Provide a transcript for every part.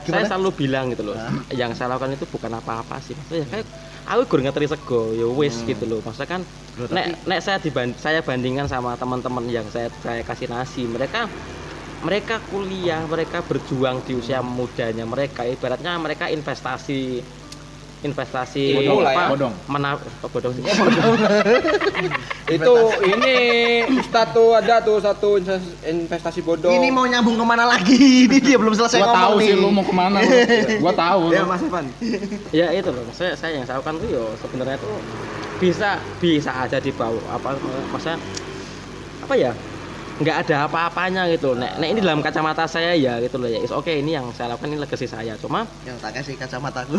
Ka- saya Gimana? selalu bilang gitu loh yang saya lakukan itu bukan apa-apa sih. Maksudnya kayak aku gur ngeteri sego ya wis gitu loh. Maksudnya kan Loh, nek tapi- nek saya diban saya bandingkan sama teman-teman yang saya saya kasih nasi mereka mereka kuliah mereka berjuang di usia mudanya. Mereka ibaratnya mereka investasi investasi Bodong lah ya, apa, bodong. mena- oh, bodong sih. itu ini tuh ada tuh satu investasi- bodong Ini mau nyambung ke mana lagi? Ini dia belum selesai Gua ngomong tahu nih. sih lu mau ke mana lu. Gua tahu. ya. Mas Evan ya itu loh saya saya yang saya lakukan tuh yo sebenarnya tuh bisa bisa aja dibawa apa masa apa ya nggak ada apa-apanya gitu. Nek, nek ini dalam kacamata saya ya gitu loh ya. Oke ini yang saya lakukan ini legacy saya. Cuma Yang tak kasih kacamataku.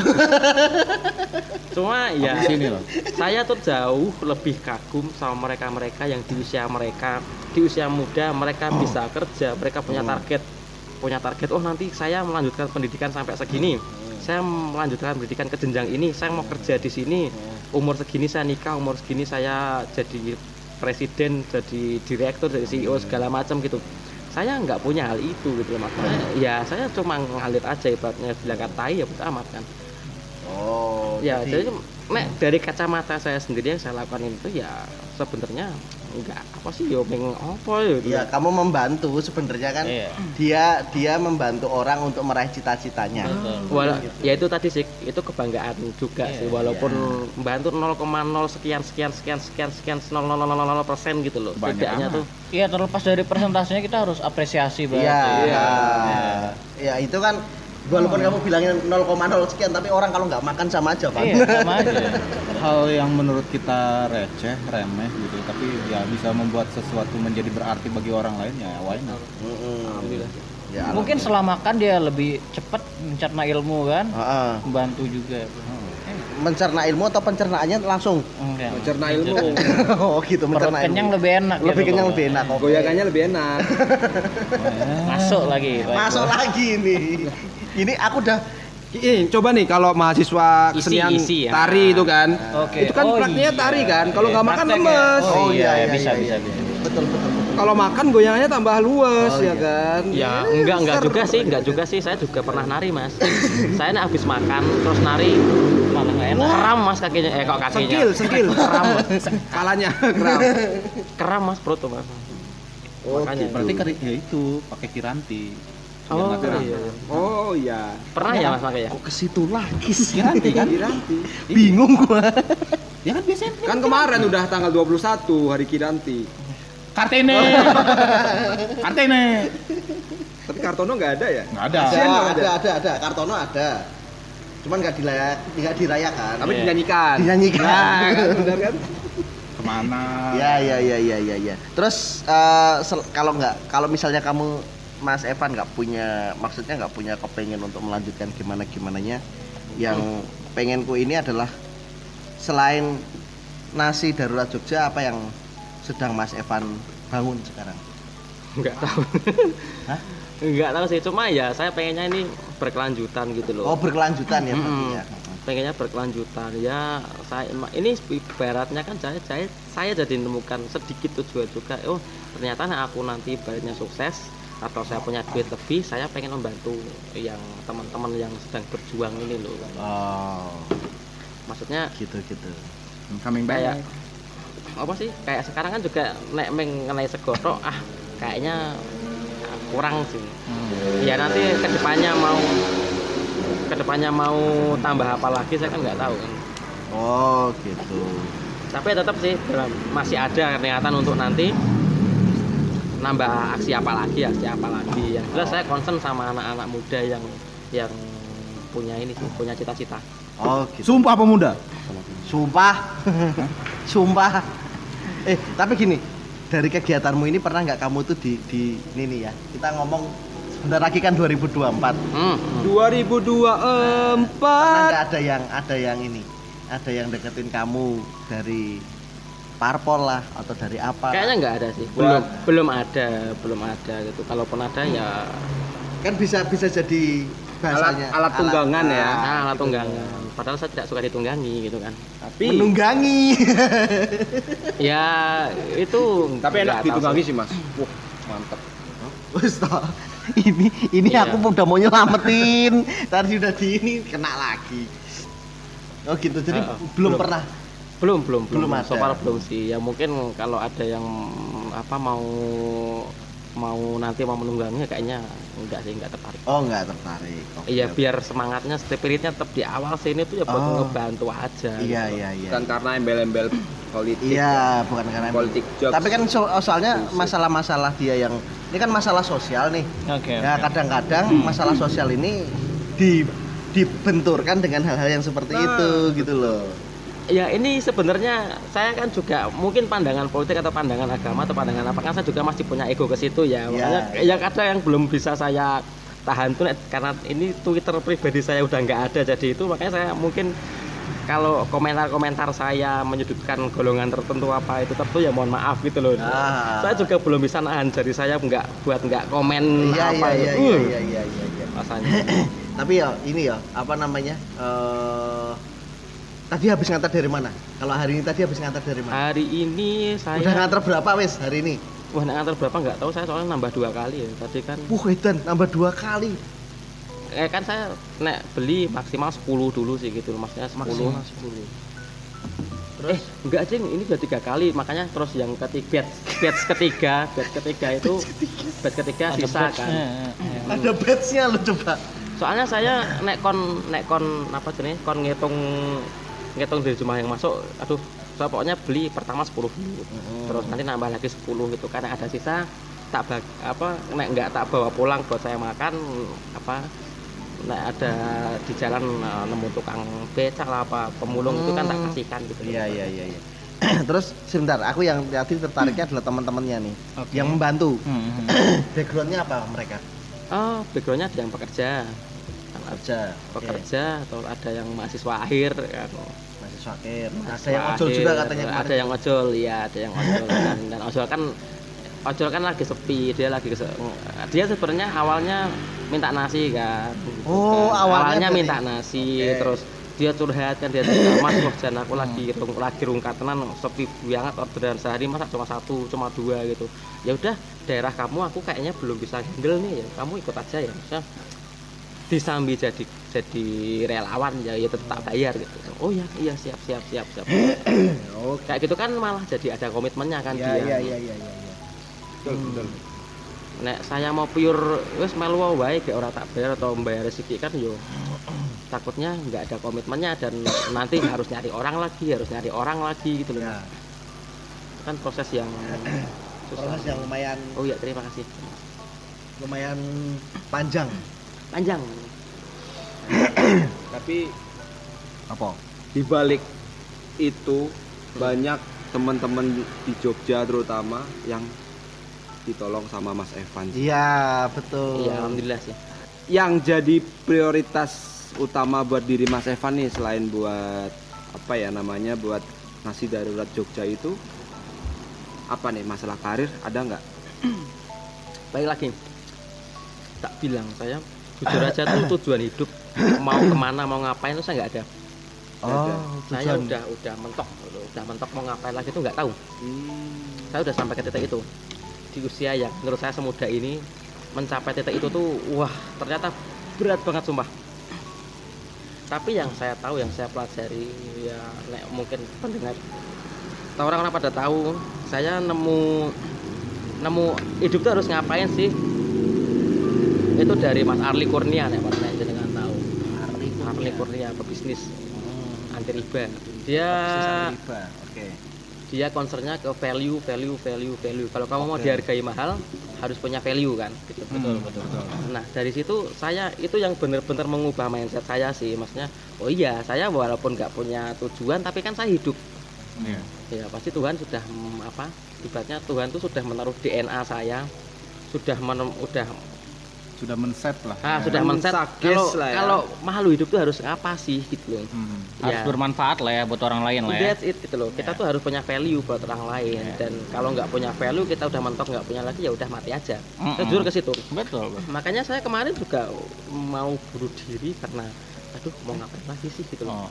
cuma Di ya sini loh. saya tuh jauh lebih kagum sama mereka-mereka yang di usia mereka. Di usia muda mereka bisa kerja mereka punya target. Punya target oh nanti saya melanjutkan pendidikan sampai segini. Saya melanjutkan pendidikan ke jenjang ini saya mau kerja di sini. Umur segini saya nikah umur segini saya jadi presiden jadi direktur jadi CEO segala macam gitu. Saya nggak punya hal itu gitu loh makanya ya saya cuma ngalir aja ibaratnya bilang tai ya betul amat kan. Oh, ya jadi nek dari kacamata saya sendiri yang saya lakukan itu ya sebenarnya enggak apa sih yo pengen apa ya gitu. Ya, kamu membantu sebenarnya kan. Iya. Dia dia membantu orang untuk meraih cita-citanya. Wala- ya itu tadi sih itu kebanggaan juga Iya, sih walaupun membantu 0,0 sekian sekian sekian sekian sekian 0,000 persen gitu loh Banyak setidaknya amat. tuh Iya terlepas dari presentasinya kita harus apresiasi Iya. berarti. Iya. Ya, itu kan walaupun kamu bilangin 0,0 sekian tapi orang kalau nggak makan sama aja, Pak. Iya sama aja. Hal yang menurut kita receh, remeh gitu, tapi ya bisa membuat sesuatu menjadi berarti bagi orang lain ya why not? Mm-mm. alhamdulillah Ya, Mungkin setelah makan dia lebih cepat mencerna ilmu kan, Heeh. membantu juga. mencerna ilmu atau pencernaannya langsung? Enggak. mencerna ilmu oh, gitu Perut mencerna kenyang ilmu. lebih enak. Lebih gitu. kenyang lebih enak. oke. goyangannya lebih enak Masuk lagi. Masuk lagi nih. Ini aku udah Ih, coba nih kalau mahasiswa Isi, kesenian isi ya. tari itu kan Oke. itu kan Oh, prakteknya iya. tari kan kalau nggak makan Praktek ya. lemes Oh, Oh, iya, iya, iya, iya, bisa, iya, bisa, iya. bisa. betul betul. betul. kalau makan goyangannya tambah luas Oh, ya iya. kan ya enggak enggak juga sih enggak juga sih saya juga pernah nari mas saya nih habis makan terus nari Malah nggak enak. keram mas kakinya eh kok kakinya sengkil sengkil keram Mas. palanya keram keram mas perut tuh mas Oh, makanya gitu. Berarti kari- ya itu pakai kiranti. Oh nggak iya, iya. oh iya pernah ya mas makanya Kok ke situ lagi sih? Kiranti kan? Kiranti. Bingung gua. Ya kan biasanya kan kemarin udah tanggal 21 hari Kiranti Kartene. Kartene. tapi Kartono nggak ada ya Enggak ada. Ada, ada, ada. ada. Kartono ada. Cuman nggak dirayak, nggak dirayakan. tapi dinyanyikan Dinyanyikan. Nah, kan, benar kan Ke mana? Ya, ya, ya, ya, ya, ya. Terus eh, sel- kalau nggak, kalau misalnya kamu Mas Evan nggak punya, maksudnya nggak punya kepengen untuk melanjutkan gimana gimananya, yang pengenku ini adalah selain nasi darurat Jogja apa yang sedang Mas Evan bangun sekarang? Enggak tahu. Hah? Enggak tahu sih, cuma ya saya pengennya ini berkelanjutan gitu loh. Oh berkelanjutan ya Mm-mm. ya. Pengennya berkelanjutan ya. Saya ini ibaratnya kan saya saya, saya jadi menemukan sedikit tujuan juga. Oh, ternyata aku nanti ibaratnya sukses atau saya punya duit lebih, saya pengen membantu yang teman-teman yang sedang berjuang ini loh. Oh Maksudnya gitu gitu. Coming kayak back. apa sih kayak sekarang kan juga nek mengenai segotok ah kayaknya kurang sih ya nanti ke depannya mau ke depannya mau tambah apa lagi saya kan nggak tahu kan Oh gitu. tapi tetap sih masih ada niatan untuk nanti nambah aksi apa lagi aksi apa lagi yang jelas saya concern sama anak-anak muda yang yang punya ini sih punya cita-cita Oh, gitu. Sumpah pemuda. Sumpah. Sumpah. Eh, tapi gini, dari kegiatanmu ini pernah nggak kamu tuh di di ini nih ya. Kita ngomong sebentar lagi kan 2024. hmm. 2024 Pernah nggak ada yang ada yang ini? Ada yang deketin kamu dari parpol lah atau dari apa? kayaknya nggak ada sih belum belum ada belum ada gitu kalaupun ada ya kan bisa bisa jadi bahasanya alat tunggangan ya. ah, nah, alat gitu. tunggangan padahal saya tidak suka ditunggangi gitu kan tapi Menunggangi. ya itu tapi enak ditunggangi sih. mas wah mantep Wes ini ini Iya. aku udah mau nyelamatin. Tadi udah di ini kena lagi. Oh gitu. Jadi Heeh, belum, belum. pernah. Belum belum Belum belum ada. so far belum sih ya mungkin kalau ada yang apa mau mau nanti mau menunggangi kayaknya enggak sih enggak tertarik Oh, enggak tertarik. Iya oke. biar semangatnya spiritnya tetap di awal sini tuh ya buat Oh. ngebantu aja Iya, gitu. iya, iya. bukan karena embel-embel politik Iya, bukan karena politik jokes Tapi kan so- soalnya masalah-masalah dia yang ini kan masalah sosial nih. Oke. Ya kadang-kadang masalah sosial ini di dibenturkan dengan hal-hal yang seperti itu gitu loh. Ya ini sebenarnya saya kan juga mungkin pandangan politik atau pandangan agama atau pandangan apa kan saya juga masih punya ego ke situ ya Iya. makanya yang ada yang belum bisa saya tahan tuh karena ini Twitter pribadi saya udah nggak ada jadi itu makanya saya mungkin kalau komentar-komentar saya menyudutkan golongan tertentu apa itu tertentu ya mohon maaf gitu loh Ah. saya juga belum bisa nahan jadi saya nggak buat nggak komen Iya, apa iya, itu iya, Uh, iya, iya, iya, iya. rasanya Tapi ya ini ya, apa namanya? eh tadi habis ngantar dari mana? Kalau hari ini tadi habis ngantar dari mana? hari ini saya Udah ngantar berapa wes hari ini? wah ngantar berapa nggak tahu saya soalnya nambah dua kali ya tadi kan Wuh, edan nambah dua kali. eh kan saya nek beli maksimal 10 dulu sih gitu maksudnya 10 Maksimal 10 eh enggak sih ini udah tiga kali makanya terus yang ketiga batch, batch ketiga batch ketiga itu batch ketiga Ada sisa batch-nya, kan ya, ya. Ada batch-nya lo coba. soalnya saya nek kon nek kon apa jenis kon ngitung ngitung dari jumlah yang masuk aduh saya pokoknya beli pertama 10 dulu terus nanti nambah lagi 10 gitu karena ada sisa tak bag, apa nek nggak tak bawa pulang buat saya makan apa nek ada di jalan eh, nemu tukang becak lah apa pemulung itu kan tak Hmm. kasihkan gitu Iya, iya, iya, iya. Terus sebentar, aku yang tadi tertariknya adalah teman-temannya nih Oke. yang membantu. Hmm, hmm. Backgroundnya apa mereka? oh backgroundnya ada yang pekerja Ada Kerja. Oke. pekerja atau ada yang mahasiswa akhir kan sakit. Ada Mahasiswa yang ojol akhir, juga katanya ada kemarin. yang ojol iya ada yang ojol dan, dan ojol kan ojol kan lagi sepi dia lagi kese- dia sebenarnya awalnya minta nasi kan Oh, Kan. awalnya berarti. minta nasi Oke. terus dia curhat kan dia cerita mas jan aku lagi rung, lagi rungkat tenan sepi banget orderan sehari masa cuma satu cuma dua gitu ya udah daerah kamu aku kayaknya belum bisa handle nih ya kamu ikut aja ya Maksudnya, disambi jadi jadi relawan ya ya tetap bayar gitu. Oh ya iya siap siap siap siap. Oke. kayak gitu kan malah jadi ada komitmennya kan Iya, dia. iya, iya, iya, iya. betul betul. Nek saya mau pure wes melu wae gak ora tak bayar atau membayar rezeki kan yo. Takutnya nggak ada komitmennya dan nanti harus nyari orang lagi harus nyari orang lagi gitu loh. Ya, kan proses yang susah. Proses yang lumayan oh iya terima kasih. lumayan panjang. Panjang tapi Apa? di balik itu banyak teman-teman di Jogja terutama yang ditolong sama Mas Evan Iya, betul. iya alhamdulillah sih yang jadi prioritas utama buat diri Mas Evan nih selain buat apa ya namanya buat nasi darurat Jogja itu apa nih masalah karir ada nggak? baik lagi tak bilang saya jujur aja tuh tujuan hidup mau ke mana mau ngapain itu saya nggak ada. Oh, saya tujuan. udah udah mentok udah mentok mau ngapain lagi tuh nggak tahu. Saya udah sampai ke titik itu. Di usia yang menurut saya semuda ini mencapai titik itu tuh wah ternyata berat banget sumpah. Tapi yang saya tahu yang saya pelajari ya nek mungkin pendengar atau orang-orang pada tahu saya nemu nemu hidup tuh harus ngapain sih itu dari Mas Arli Kurnia nek Mas nek jenengan tahu Arli Kurnia pebisnis anti riba dia Riba. Oke. dia concernnya ke value value value value kalau kamu mau Oke. dihargai mahal harus punya value kan gitu. betul betul betul nah dari situ saya itu yang benar-benar mengubah mindset saya sih maksudnya oh iya saya walaupun nggak punya tujuan tapi kan saya hidup Iya. ya pasti Tuhan sudah mm, apa ibaratnya Tuhan itu sudah menaruh DNA saya sudah menem, udah sudah men-set lah ah, ya. sudah men-set kalau ya. kalau makhluk hidup itu harus apa sih gitu loh Hmm. harus Ya. bermanfaat lah ya buat orang lain lah ya That's it gitu loh. Kita tuh harus punya value buat orang lain Ya. dan kalau nggak punya value kita udah mentok nggak punya lagi ya udah mati aja. Saya jujur ke situ. betul betul. Makanya saya kemarin juga mau bunuh diri karena aduh mau ngapain lagi sih gitu loh. Oh.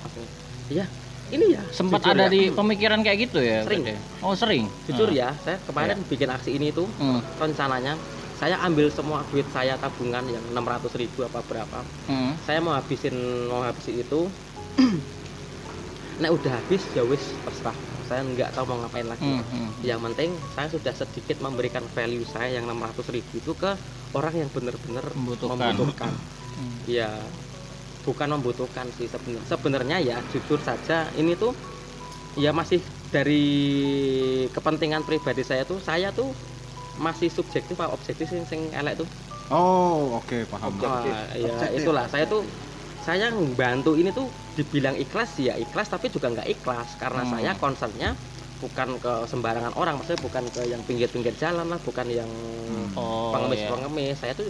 Iya, ini ya sempat ada ya. di pemikiran kayak gitu ya Sering. berarti? oh sering jujur Ah. ya, saya kemarin bikin aksi ini tuh Hmm. rencananya saya ambil semua duit saya tabungan yang 600 ribu apa berapa Hmm. saya mau habisin mau habisin itu nek udah habis ya wis terserah saya nggak tahu mau ngapain lagi Hmm. Hmm. yang penting saya sudah sedikit memberikan value saya yang 600 ribu itu ke orang yang benar-benar Membutuhkan. membutuhkan Hmm. ya bukan membutuhkan sih sebenarnya sebenarnya ya jujur saja ini tuh ya masih dari kepentingan pribadi saya tuh saya tuh masih subjektif apa objektif sing, sing elek tuh? Oh oke paham. Wah, ya Objektif. itulah. Saya tuh saya bantu ini tuh dibilang ikhlas ya ikhlas tapi juga nggak ikhlas. Karena Hmm. saya concernnya bukan ke sembarangan orang maksudnya bukan ke yang pinggir-pinggir jalan lah bukan yang oh pengemis iya. pengemis saya tuh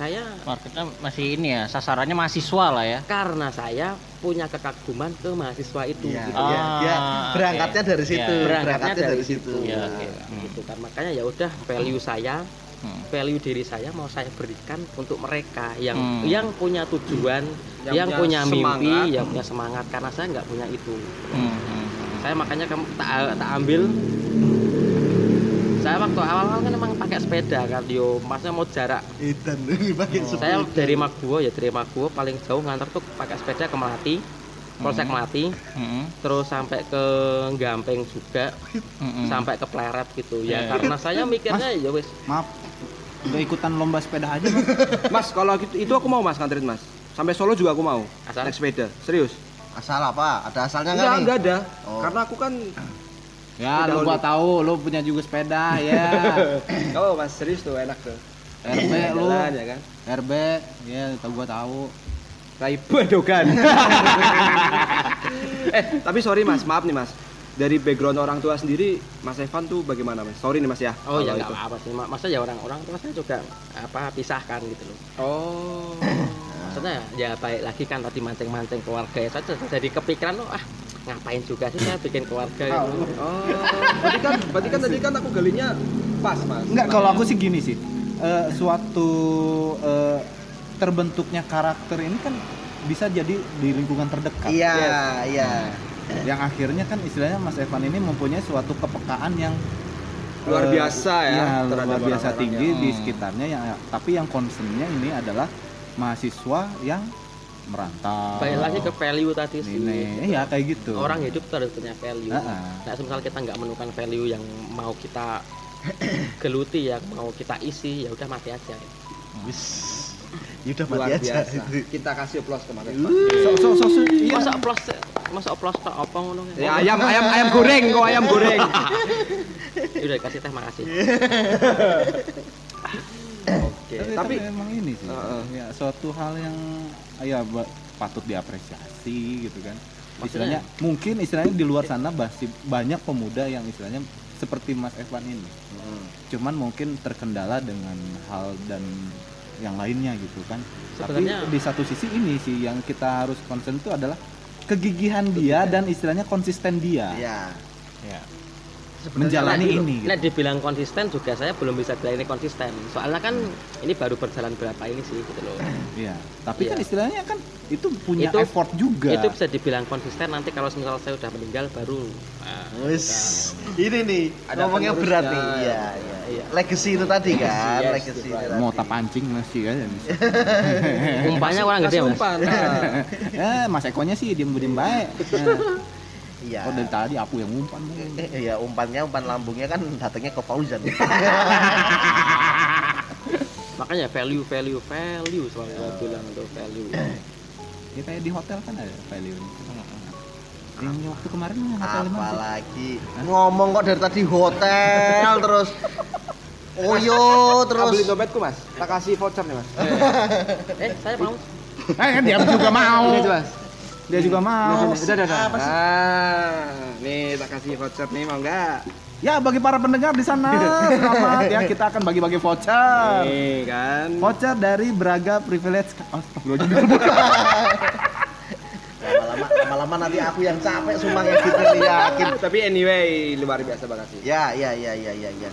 saya marketnya masih ini ya sasarannya mahasiswa lah ya karena saya punya kekaguman ke mahasiswa itu Iya, gitu. iya, dia Ah, berangkatnya oke. dari situ, Iya. berangkatnya dari situ Iya, Nah, oke. gitu kan makanya ya udah value saya Hmm. value diri saya mau saya berikan untuk mereka yang Hmm. yang punya tujuan Yang yang, punya punya, mimpi semangat. yang punya semangat karena saya nggak punya itu Hmm, hmm. saya makanya kamu tak, tak ambil saya waktu awal-awal kan emang pakai sepeda kan yo maksudnya mau jarak Edan pakai saya dari Maguwo ya dari Maguwo paling jauh nganter tuh pakai sepeda ke Melati Polsek Melati Hmm, terus sampai ke Gampeng juga hmm. sampai ke Pleret gitu ya Iya. karena saya mikirnya ya wis maaf udah ikutan lomba sepeda aja mas Mas, kalau gitu itu aku mau Mas nganterin Mas. Sampai Solo juga aku mau. Asal? Naik sepeda. Serius. asal apa? Ada asalnya Enggak, nggak nih? enggak ada. Oh. Karena aku kan ya lu gua tahu lu punya juga sepeda ya Oh, Mas, serius tuh enak tuh. RB lu Jalan, ya kan. RB ya tahu gua tahu Rai Badogan. eh, tapi sorry Mas, maaf nih Mas. Dari background orang tua sendiri, Mas Evan tuh bagaimana Mas? Sorry nih Mas ya. oh ya kalau nggak itu. apa sih masa ya orang-orang tua saya juga apa pisahkan gitu loh Oh. maksudnya ya baik lagi kan tadi mancing-mancing keluarga ya saya jadi kepikiran loh ah ngapain juga sih saya bikin keluarga gitu Oh, berarti kan berarti kan tadi kan aku galinya pas, Mas. Enggak, kalau aku sih gini sih. Eh, suatu eh, terbentuknya karakter ini kan bisa jadi di lingkungan terdekat. Iya, iya. Yang akhirnya kan istilahnya Mas Evan ini mempunyai suatu kepekaan yang Luar eh, biasa ya iya, terhadap luar biasa tinggi yang- di Hmm. sekitarnya yang tapi yang concernnya ini adalah mahasiswa yang merantau. baik lagi ke value tadi sih ini ya kayak gitu. orang hidup tuh harus punya value Heeh. nah misal kita nggak menemukan value yang mau kita geluti yang mau kita isi ya udah mati aja Wis. Ya udah mati aja. Kita kasih applause ke Mas Evan. So, so, so, so, iya. masa oplos masa oplos tak apa ngono Ya, ayam ayam ayam goreng kok ayam goreng. Ya udah kasih teh makasih. tapi, Tapi tapi memang ini sih Heeh. ya suatu hal yang ya patut diapresiasi gitu kan Maksudnya? istilahnya mungkin istilahnya di luar sana masih banyak pemuda yang istilahnya seperti Mas Evan ini cuman mungkin terkendala dengan hal dan yang lainnya gitu kan Sebenarnya- tapi di satu sisi ini sih yang kita harus concern itu adalah kegigihan dia dan istilahnya konsisten dia Iya. ya. Sebenarnya menjalani nah, di- ini gitu. Nah, dibilang konsisten juga saya belum bisa bilang ini konsisten. Soalnya kan ini baru berjalan berapa ini sih gitu loh. Iya. tapi kan Iya. istilahnya kan itu punya Itu- effort juga Itu bisa dibilang konsisten nanti kalau misal saya udah meninggal baru ah, Wis. Ini nih Ada ngomongnya berat nih. Iya, iya, iya. Legacy itu tadi kan, Yes, legacy itu right. tadi. mau tak pancing masih kan umpannya orang gede kasih mas. umpan. Nah. eh mas Ekonya sih diem diem baik Iya. oh dari tadi aku yang umpan Eh, Iya, umpannya umpan lambungnya kan datangnya ke Fauzan. Makanya value value value selalu saya bilang itu value. ya kayak di hotel kan ada value yang waktu kemarin yang hotel. Apalagi ngomong kok dari tadi hotel terus Oyo terus Ambilin dompetku mas, tak kasih voucher nih mas. eh saya mau Eh kan dia juga mau. Ini mas. Dia juga mau. Udah, udah, udah. Ah, nih tak kasih voucher nih mau nggak? Ya bagi para pendengar di sana selamat ya kita akan bagi-bagi voucher. Nih kan. Voucher dari Braga Privilege. Astagfirullahaladzim. lama-lama lama-lama nanti aku yang capek sumpah ngeditnya nih yakin Tapi anyway luar biasa banget sih. ya ya ya ya ya ya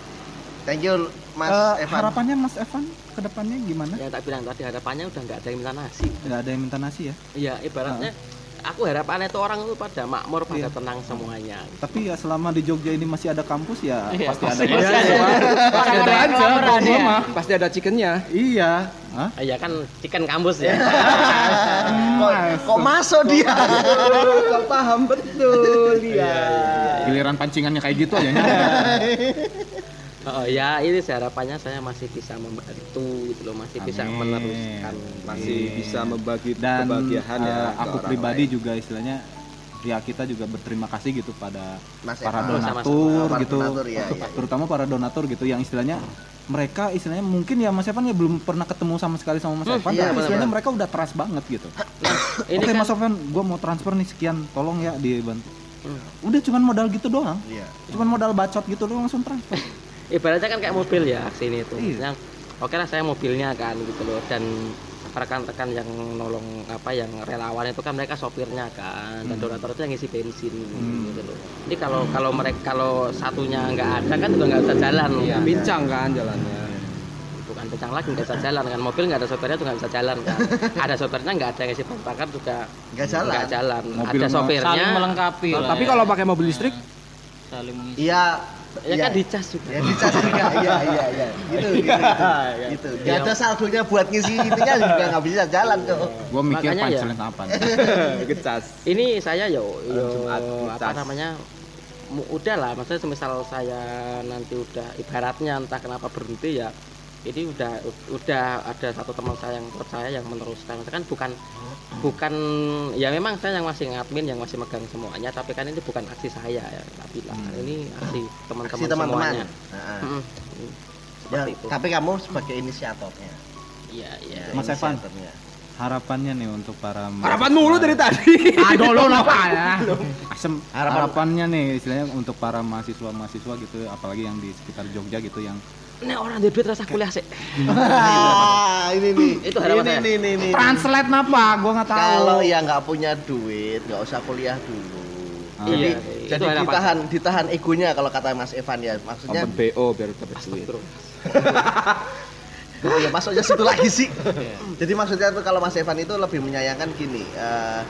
thank you Mas Eh, Evan harapannya Mas Evan ke depannya gimana? yang tak bilang tadi harapannya udah nggak ada yang minta nasi Nggak ada yang minta nasi ya. iya ibaratnya aku harapannya itu orang itu pada makmur pada Iya. tenang semuanya Tapi ya selama di Jogja ini masih ada kampus ya Iya, pasti pasti ada. Iya, ada. iya. Pasti ada aja, kelaparan kalau gua ya. Pasti ada chickennya. Iya. Hah? Ah, iya kan chicken kampus ya kok, kok masuk dia Kau paham betul dia. Giliran pancingannya kayak gitu aja. oh ya ini harapannya saya masih bisa membantu gitu loh masih bisa Amin. meneruskan Masih bisa membagi Dan kebahagiaan ya. eh, aku pribadi lain. juga istilahnya ya kita juga berterima kasih gitu pada Mas para Sama-sama. donatur Para gitu. donatur, ya, ya. Terutama para donatur gitu yang istilahnya mereka istilahnya mungkin ya Mas Evan ya belum pernah ketemu sama sekali sama Mas Hmm, Evan iya, tapi istilahnya mereka udah trust banget gitu. ini Oke kan Mas Evan, gue mau transfer nih sekian, tolong ya dibantu. Hmm. Udah cuman modal gitu doang, Iya. cuman modal bacot gitu doang langsung transfer. ibaratnya kan kayak mobil ya aksi ini itu Iya. yang oke lah saya mobilnya kan gitu loh dan rekan-rekan yang nolong apa yang relawan itu kan mereka sopirnya kan dan donatur itu yang ngisi bensin Hmm. gitu loh jadi kalau kalau mereka kalau satunya nggak ada kan juga nggak bisa jalan Iya, kan. bincang kan jalannya. bukan kencang lagi nggak bisa jalan kan mobil nggak ada sopirnya juga nggak bisa jalan kan ada sopirnya nggak ada yang ngisi bahan bakar juga nggak jalan nggak jalan Mobil ada sopirnya Saling melengkapi Tapi ya. kalau pakai mobil listrik, saling mengisi. iya ya iya. kan dicas juga ya dicas juga iya iya iya gitu gitu gitu nggak Iya. ada saldonya buat ngisi itunya juga nggak bisa jalan tuh Gue mikir Makanya ya. apa? gecas. ini saya yo yo Jumat, apa namanya udah lah maksudnya semisal saya nanti udah ibaratnya entah kenapa berhenti ya ini udah udah ada satu teman saya yang percaya yang meneruskan. Kan bukan bukan ya memang saya yang masih ngadmin yang masih megang semuanya tapi kan ini bukan aksi saya ya tapi lah ini aksi teman-teman semuanya. Nah, Mm-mm. ya, seperti itu. tapi kamu sebagai inisiatornya. Iya iya. Mas Evan. Harapannya nih untuk para Harapan mulu dari tadi. Aduh lu apa ya? Asem, Harapan- harapannya nih istilahnya untuk para mahasiswa-mahasiswa gitu apalagi yang di sekitar Jogja gitu yang ini orang di duit rasa kuliah sih Ah, ini nih Itu harapan ini saya. nih nih translate napa? Gua nggak tahu. kalau yang nggak punya duit nggak usah kuliah dulu Ah. jadi Iya, jadi itu ditahan ditahan egonya kalau kata Mas Evan ya maksudnya Open BO biar dapat duit. oh ya masuknya situ lagi sih jadi maksudnya tuh kalau Mas Evan itu lebih menyayangkan gini eh,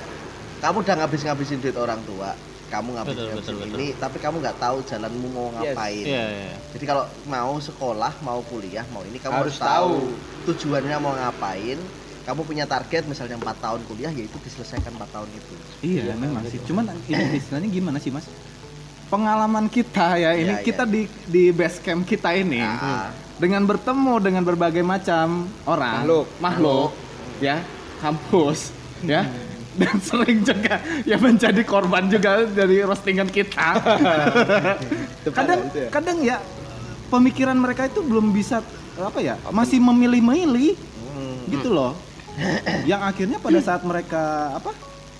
kamu udah ngabis-ngabisin duit orang tua kamu Betul, ngabis-ngabisin betul, ini tapi kamu nggak tahu jalanmu mau ngapain Iya, iya. Jadi kalau mau sekolah, mau kuliah, mau ini kamu harus, Harus tahu tahu. tujuannya mau ngapain. Kamu punya target misalnya 4 tahun kuliah yaitu diselesaikan 4 tahun itu. Iya, memang sih. Cuman ini istilahnya gimana sih, Mas? Pengalaman kita ya, ini Iya, kita di di base camp kita ini Ah. dengan bertemu dengan berbagai macam orang, Makhluk. makhluk, ya, kampus, ya. Dan sering juga ya menjadi korban juga dari roastingan kita. kadang itu ya. kadang ya pemikiran mereka itu belum bisa apa ya, masih memilih-milih Hmm. gitu loh. Yang akhirnya pada saat mereka apa?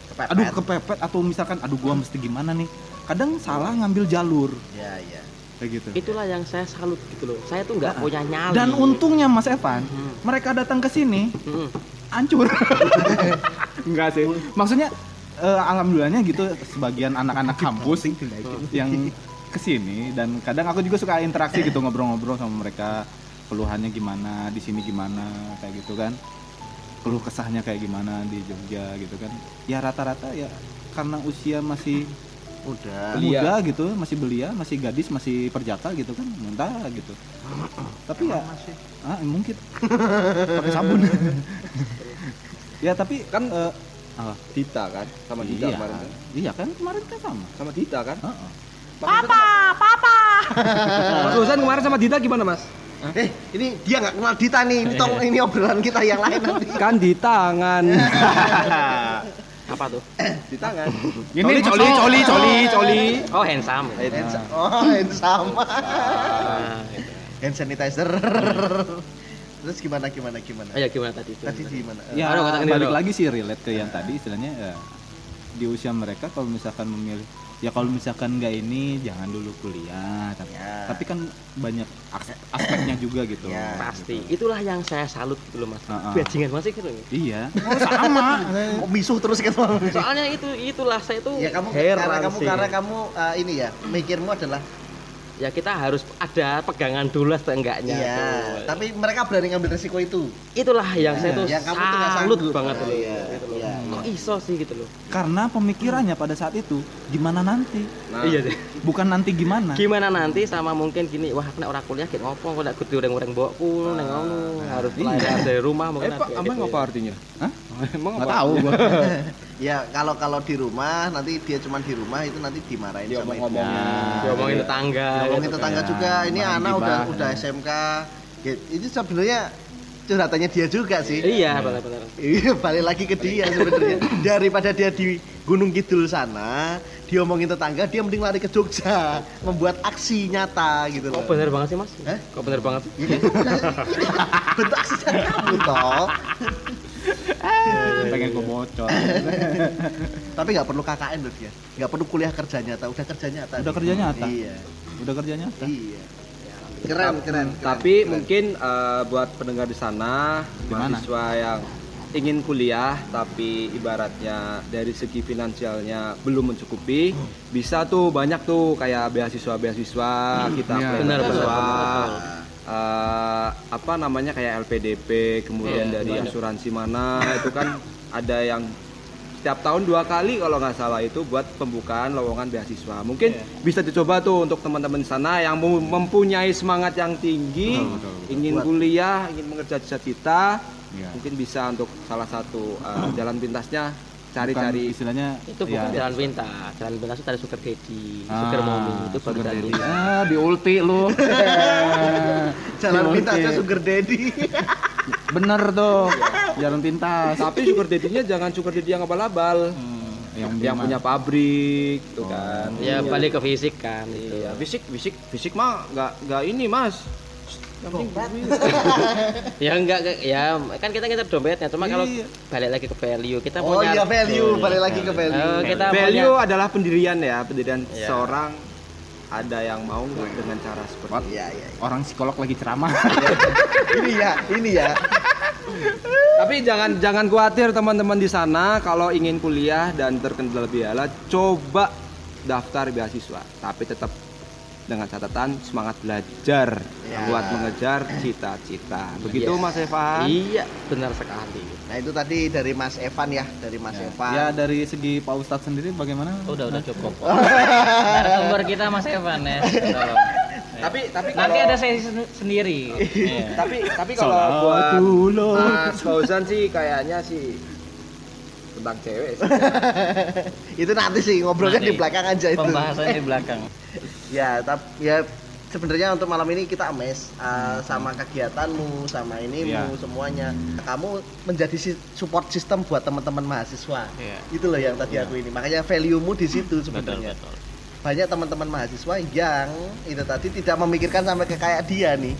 Kepepet. aduh kepepet atau misalkan aduh gua mesti gimana nih kadang salah ngambil jalur Ya, ya. kayak gitu itulah yang saya salut gitu loh saya tuh nggak punya nyali dan untungnya Mas Evan Hmm. mereka datang ke sini Mm-mm. Hancur. Enggak sih. Maksudnya eh, alhamdulillahnya gitu sebagian anak-anak kampus yang ke sini dan kadang aku juga suka interaksi gitu ngobrol-ngobrol sama mereka keluhannya gimana di sini gimana kayak gitu kan. Keluh kesahnya kayak gimana di Jogja gitu kan. Ya rata-rata ya karena usia masih Udah. Belia. muda gitu masih belia masih gadis masih perjaka gitu kan muntah gitu tapi ya ah, mungkin pakai sabun ya tapi Kan eh, apa? Dita kan sama Dita iya, kemarin kan. iya kan kemarin kan sama Sama Dita kan. Heeh. Papa, papa. Mas Husan kemarin sama Dita gimana, Mas? Eh, ini dia nggak kenal Dita nih. Ini tolong ini obrolan kita yang lain nanti. Kan di tangan. Apa tuh? di tangan. Ini coli, coli, coli, coli, coli. Oh, handsome. Hand sa- oh, hand sama. Nah, gitu. Hand sanitizer. Terus gimana gimana gimana? Oh, ya gimana tadi itu? Tadi di mana? Ya, Aduh, katakan balik lagi sih relate ke yang tadi istilahnya ya, di usia mereka kalau misalkan memilih ya kalau misalkan nggak ini jangan dulu kuliah tapi, Ya. tapi kan banyak as- aspeknya juga gitu Ya. Pasti. Itulah yang saya salut gitu loh, Mas. Ah, ah. Bajingan masih gitu. iya oh, sama Kok misuh terus kan? Soalnya itu itulah saya tuh ya kamu heran karena kamu sih. karena kamu uh, ini ya mikirmu adalah ya kita harus ada pegangan dulu lah seenggaknya. iya tuh. tapi mereka berani ngambil resiko itu itulah yang saya tuh yang kamu tuh salut sanggup. banget Nah, loh. iya, gitu loh. iya, Kok iso sih gitu loh. karena pemikirannya pada saat itu gimana nanti Nah, Iya deh. bukan nanti gimana Gimana nanti sama mungkin gini, wah nek ora kuliah ki ngopo kok nek kudu ureng-ureng mbokku neng ngono, harus iya. pelayanan dari rumah Eh, mungkin Pak, apa gitu apa ya. artinya? Hah? Emang nggak apa? tahu gua ya kalau kalau di rumah nanti dia cuma di rumah itu nanti dimarahin Dia sama ngomong-ngomong. ibunya. Diomongin tetangga. ngomongin gitu. tetangga Ya, juga ini anak udah udah SMK itu sebenarnya curhatannya dia juga sih Iya, benar-benar. Iya, balik lagi ke dia sebenarnya. Daripada dia di Gunung Kidul sana, diomongin tetangga, dia mending lari ke Jogja, membuat aksi nyata gitu loh. Kok bener banget sih, Mas? Hah? Kok bener banget sih? Iya. Bentuk aksi nyata kamu toh. pengen gua bocor Tapi nggak perlu KKN loh dia. Nggak perlu kuliah kerja nyata, udah kerja nyata. Udah kerja nyata? Iya. udah kerjanya Iya. Keren, keren. keren, Tapi keren. mungkin eh, buat pendengar di sana, Gimana? mahasiswa yang ingin kuliah tapi ibaratnya dari segi finansialnya belum mencukupi, bisa tuh banyak tuh kayak beasiswa-beasiswa kita Iya. apply Benar, beasiswa. benar, eh, apa namanya kayak LPDP, kemudian Iya, dari banyak. asuransi mana itu kan ada yang setiap tahun dua kali kalau nggak salah itu buat pembukaan lowongan beasiswa. Mungkin bisa dicoba tuh untuk teman-teman di sana yang mem- mempunyai semangat yang tinggi, Betul, betul, betul. ingin Buat- kuliah, ingin mengerja cita-cita, Iya. mungkin bisa untuk salah satu uh, jalan pintasnya cari-cari. istilahnya Itu bukan ya, jalan pintas. Jalan pintas itu dari sugar daddy, Ah, sugar mommy itu baru sugar jalan pintas. ah di ulti lu Jalan pintasnya sugar daddy. bener tuh jalan pintas Tapi sugar daddy-nya jangan sugar daddy yang abal-abal. Hmm, yang, Yang punya pabrik, tuh Oh. kan. Ya Iya. balik ke fisik kan itu. Iya, fisik, fisik, fisik mah nggak nggak ini mas. Ya enggak ya kan kita kita dompetnya cuma kalau Iya. balik lagi ke value kita Oh punya iya value, balik lagi ke value. kita Value punya- adalah pendirian ya, pendirian Iya. seorang ada yang mau nggak dengan cara seperti. Iya, iya. iya. orang psikolog lagi ceramah ini ya, ini ya. Tapi jangan jangan khawatir teman-teman di sana kalau ingin kuliah dan terkendala biaya, coba daftar beasiswa. Tapi tetap dengan catatan semangat belajar Ya. buat mengejar cita-cita. Begitu Yes. Mas Evan. Iya, benar sekali. Nah itu tadi dari Mas Evan ya, dari Mas Evan. ya dari segi Pak Ustadz sendiri bagaimana Udah udah cukup. Narasumber kita Mas Evan ya. Tolong. Tapi tapi Nanti kalau- ada sesi sen- sendiri. Iya. tapi tapi kalau buat dulu Mas Fauzan sih kayaknya sih tentang cewek sih. itu nanti sih ngobrolnya Nanti. di belakang aja itu. Pembahasannya di belakang. Ya, tapi ya sebenarnya untuk malam ini kita ames uh, sama kegiatanmu, sama inimu, Iya. semuanya. Kamu menjadi support system buat teman-teman mahasiswa. Iya. Itu loh yang tadi aku ini. Makanya value-mu di situ sebenarnya. Banyak teman-teman mahasiswa yang itu tadi tidak memikirkan sampai ke kayak dia nih.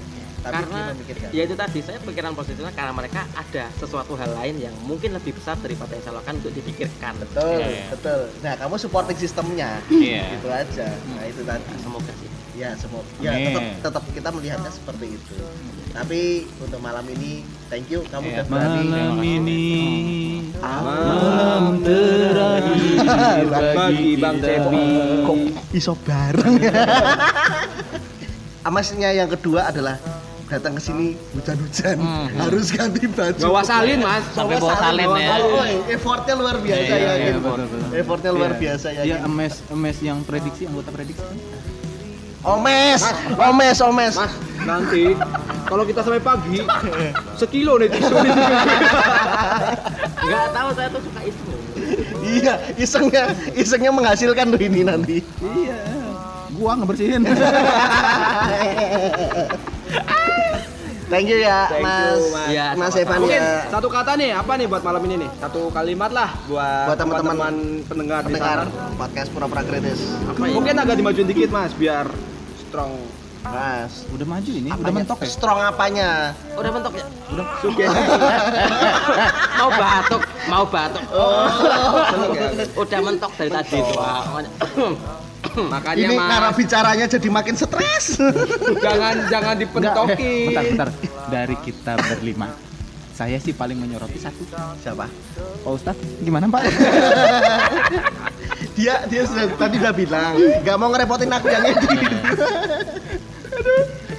Tapi dia karena ya itu tadi saya pikiran positifnya karena mereka ada sesuatu hal lain yang mungkin lebih besar daripada yang saya lakukan untuk dipikirkan Betul, iya. betul. Nah, kamu supporting sistemnya. Iya. Itu aja. Nah, itu tadi. semoga sih Ya, semua. Ya, tetap tetap kita melihatnya seperti itu. Tapi untuk malam ini, thank you kamu Iya. udah berani. malam ini Malam terakhir bagi Bang Cepi. Kok iso bareng? Amasnya yang kedua adalah datang ke sini hujan-hujan Hmm. harus ganti baju. Bawa salin mas. Sampai bawa salin bawa ya. salin. Oh, effortnya luar biasa Iya, ya. iya, gitu. betul, betul. Effortnya luar Iya. biasa ya. Dia gitu. emes emes yang prediksi anggota prediksi Omes, omes, omes. Mas, nanti kalau kita sampai pagi, sekilo nih tisu. nggak tahu saya tuh suka itu Iya, isengnya, isengnya menghasilkan loh ini nanti. iya gua ngebersihin Thank you ya, Thank you, Mas. Mas. Ya, Mas. Evan Mungkin ya. satu kata nih, apa nih buat malam ini nih? Satu kalimat lah buat, Buat teman-teman pendengar, Pendengar di sana. podcast pura-pura kritis. Apa ya? Mungkin agak dimajuin dikit mas, biar strong. Mas, Udah maju ini, udah apanya? mentok ya. Strong apanya? Udah mentok ya? Suge. mau batuk, mau batuk. Oke, oke. Udah mentok dari tadi itu. Makanya Ini mas, cara bicaranya jadi makin stres. jangan jangan Enggak, dipentokin. bentar, bentar. Dari kita berlima, saya sih paling menyoroti satu. Siapa? Pak Ustadz, gimana Pak? Dia dia sudah tadi udah bilang nggak mau ngerepotin aku yang ini.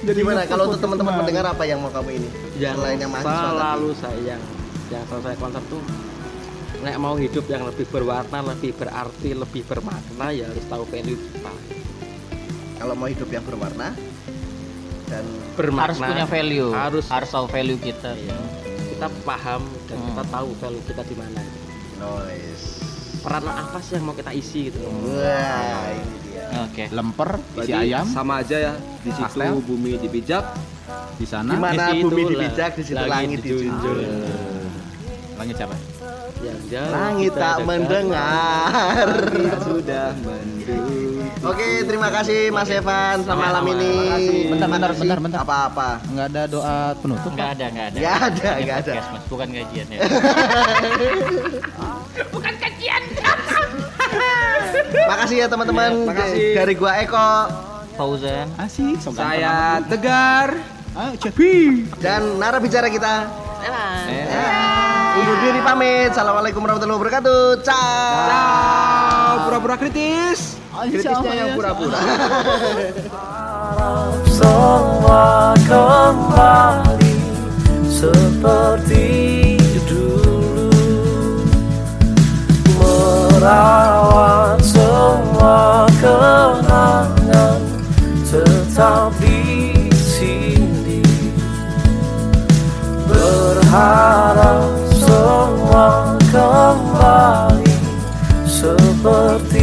Jadi gimana kalau untuk teman-teman pendengar apa yang mau kamu ini? yang yang mahasiswa selalu saya yang yang selalu saya konsep tuh nek mau hidup yang lebih berwarna, lebih berarti, lebih bermakna ya harus tahu value kita. Kalau mau hidup yang berwarna dan Bermakna harus punya value Harus harus tahu value kita Iya. kita paham dan Hmm. kita tahu value kita di mana. noise. Peran apa sih yang mau kita isi gitu. Wah, ini dia. oke Lemper, isi ayam, sama aja ya. Di situ Pastel. bumi dipijak, di sana. Di mana bumi dipijak, di situ langit dijunjung. Langit siapa? Yang jauh Langit kita tak mendengar. sudah mendung. Oke, terima kasih Mas Evan selamat malam ini. Bentar, bentar, bentar, bentar. Apa-apa? Enggak ada doa penutup. nggak ada nggak ada Nggak ada, Ini nggak ada. Mas, bukan gajian ya Makasih ya teman-teman. Ya, makasih. Dari gua Eko Fauzan Asik, Saya. Tegar. Ah, Cepi. dan narapidana kita. Eh. Undur diri pamit. Assalamualaikum warahmatullahi wabarakatuh. Ciao. Ciao, pura-pura kritis. Kritisnya yang pura-pura. semua kembali seperti dulu merawat semua kenangan tetap di sini berharap semua kembali seperti